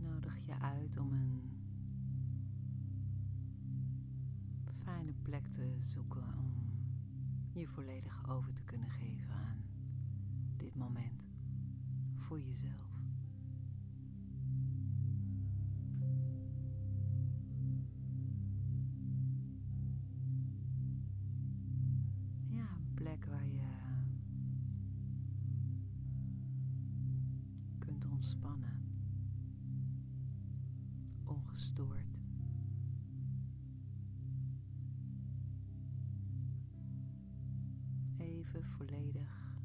nodig je uit om een fijne plek te zoeken om je volledig over te kunnen geven aan dit moment voor jezelf. Ja, een plek waar je kunt ontspannen, ongestoord. Even volledig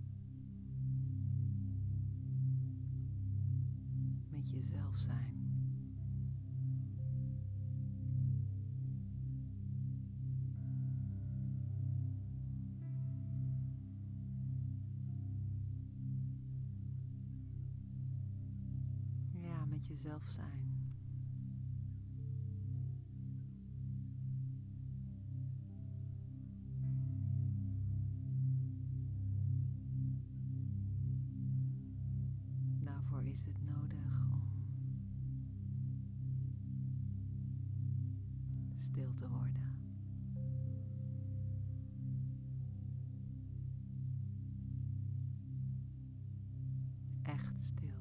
met jezelf zijn. Ja, met jezelf zijn. Is het nodig om stil te worden. Echt stil.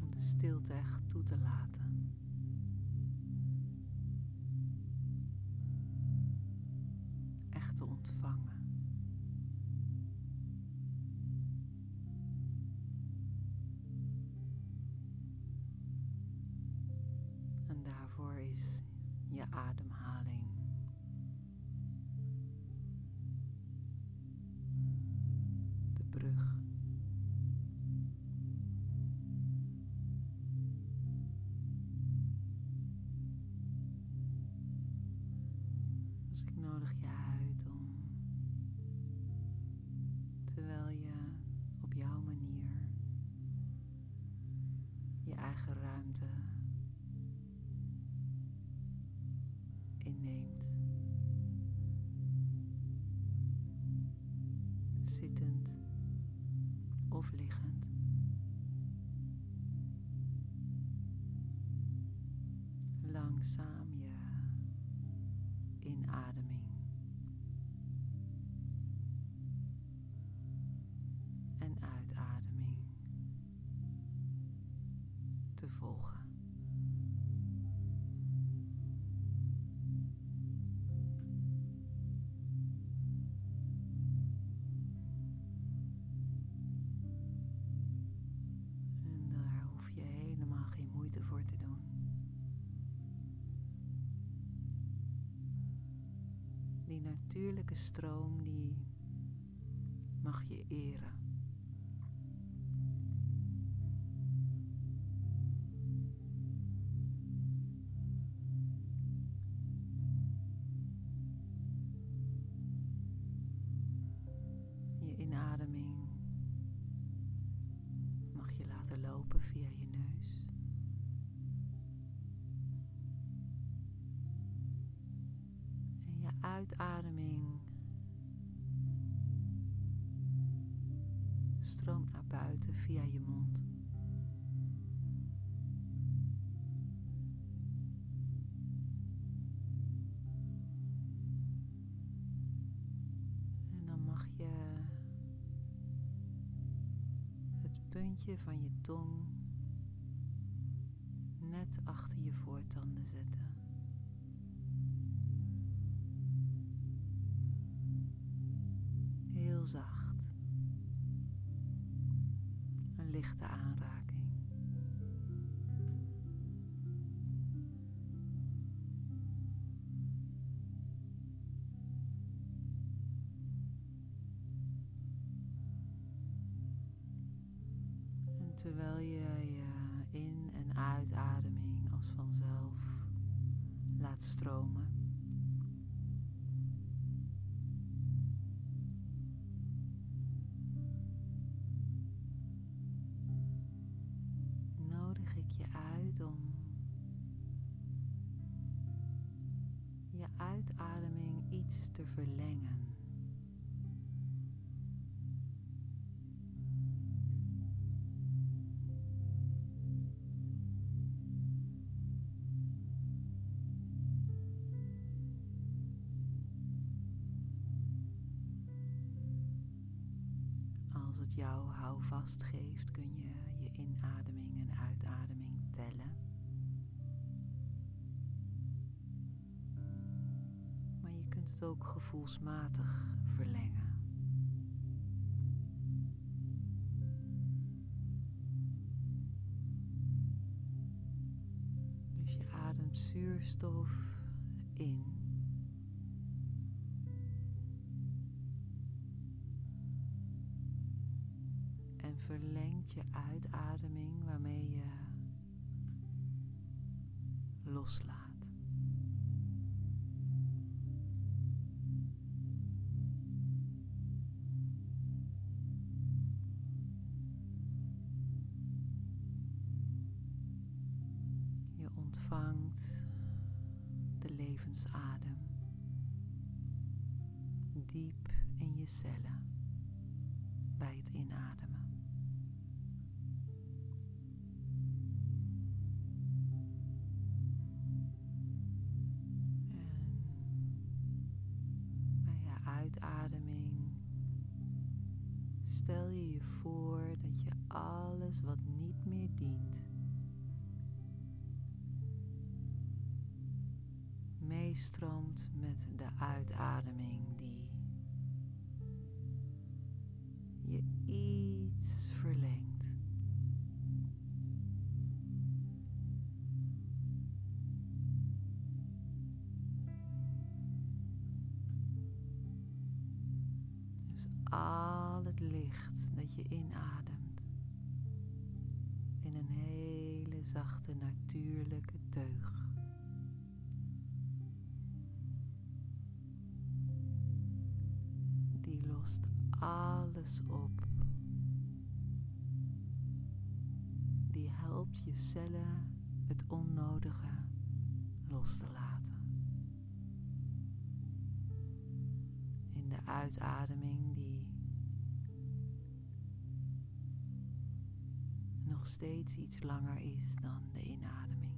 Om de stilte echt toe te laten. Daarvoor is je ademhaling de brug. Dus ik nodig je uit om, terwijl je op jouw manier je eigen ruimte inneemt, zittend of liggend. Langzaam je inademing en uitademing te volgen. Die natuurlijke stroom die mag je eren. Je inademing mag je laten lopen via je neus. Uitademing stroomt naar buiten via je mond. En dan mag je het puntje van je tong net achter je voortanden zetten. Zacht. Een lichte aanraking. En terwijl je je in- en uitademing als vanzelf laat stromen. Als het jou houvast geeft, kun je je inademing en uitademing tellen. Maar je kunt het ook gevoelsmatig verlengen. Dus je ademt zuurstof in. En verlengt je uitademing waarmee je loslaat. Je ontvangt de levensadem diep in je cellen bij het inademen. Uitademing. Stel je je voor dat je alles wat niet meer dient meestroomt met de uitademing die je al het licht dat je inademt in een hele zachte natuurlijke teug. Die lost alles op. Die helpt je cellen het onnodige los te laten. De uitademing die nog steeds iets langer is dan de inademing.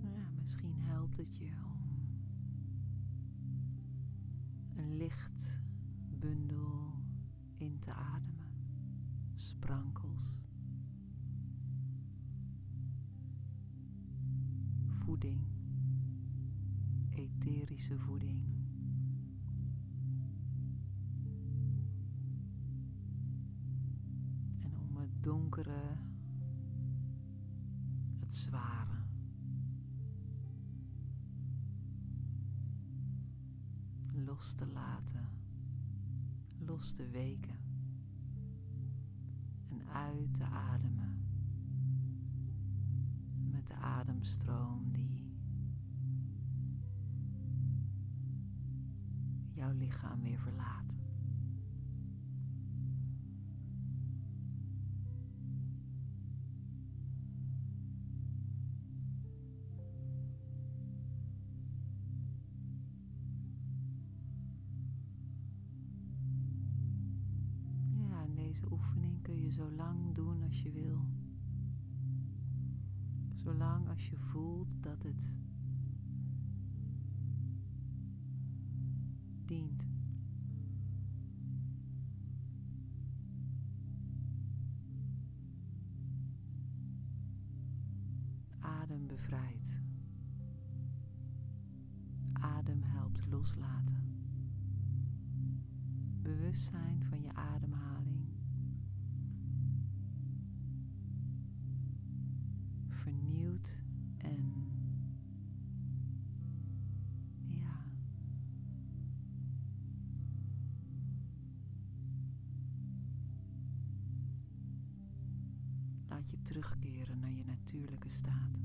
Ja, misschien helpt het je om een licht bundel in te ademen, sprankels. voeding, etherische voeding. En om het donkere, het zware. Los te laten, los te weken en uit te ademen de ademstroom die jouw lichaam weer verlaat. Deze oefening kun je zo lang doen als je wil. Zolang als je voelt dat het dient. Adem bevrijdt. Adem helpt loslaten. Bewustzijn van je ademhaling Je terugkeren naar je natuurlijke staat.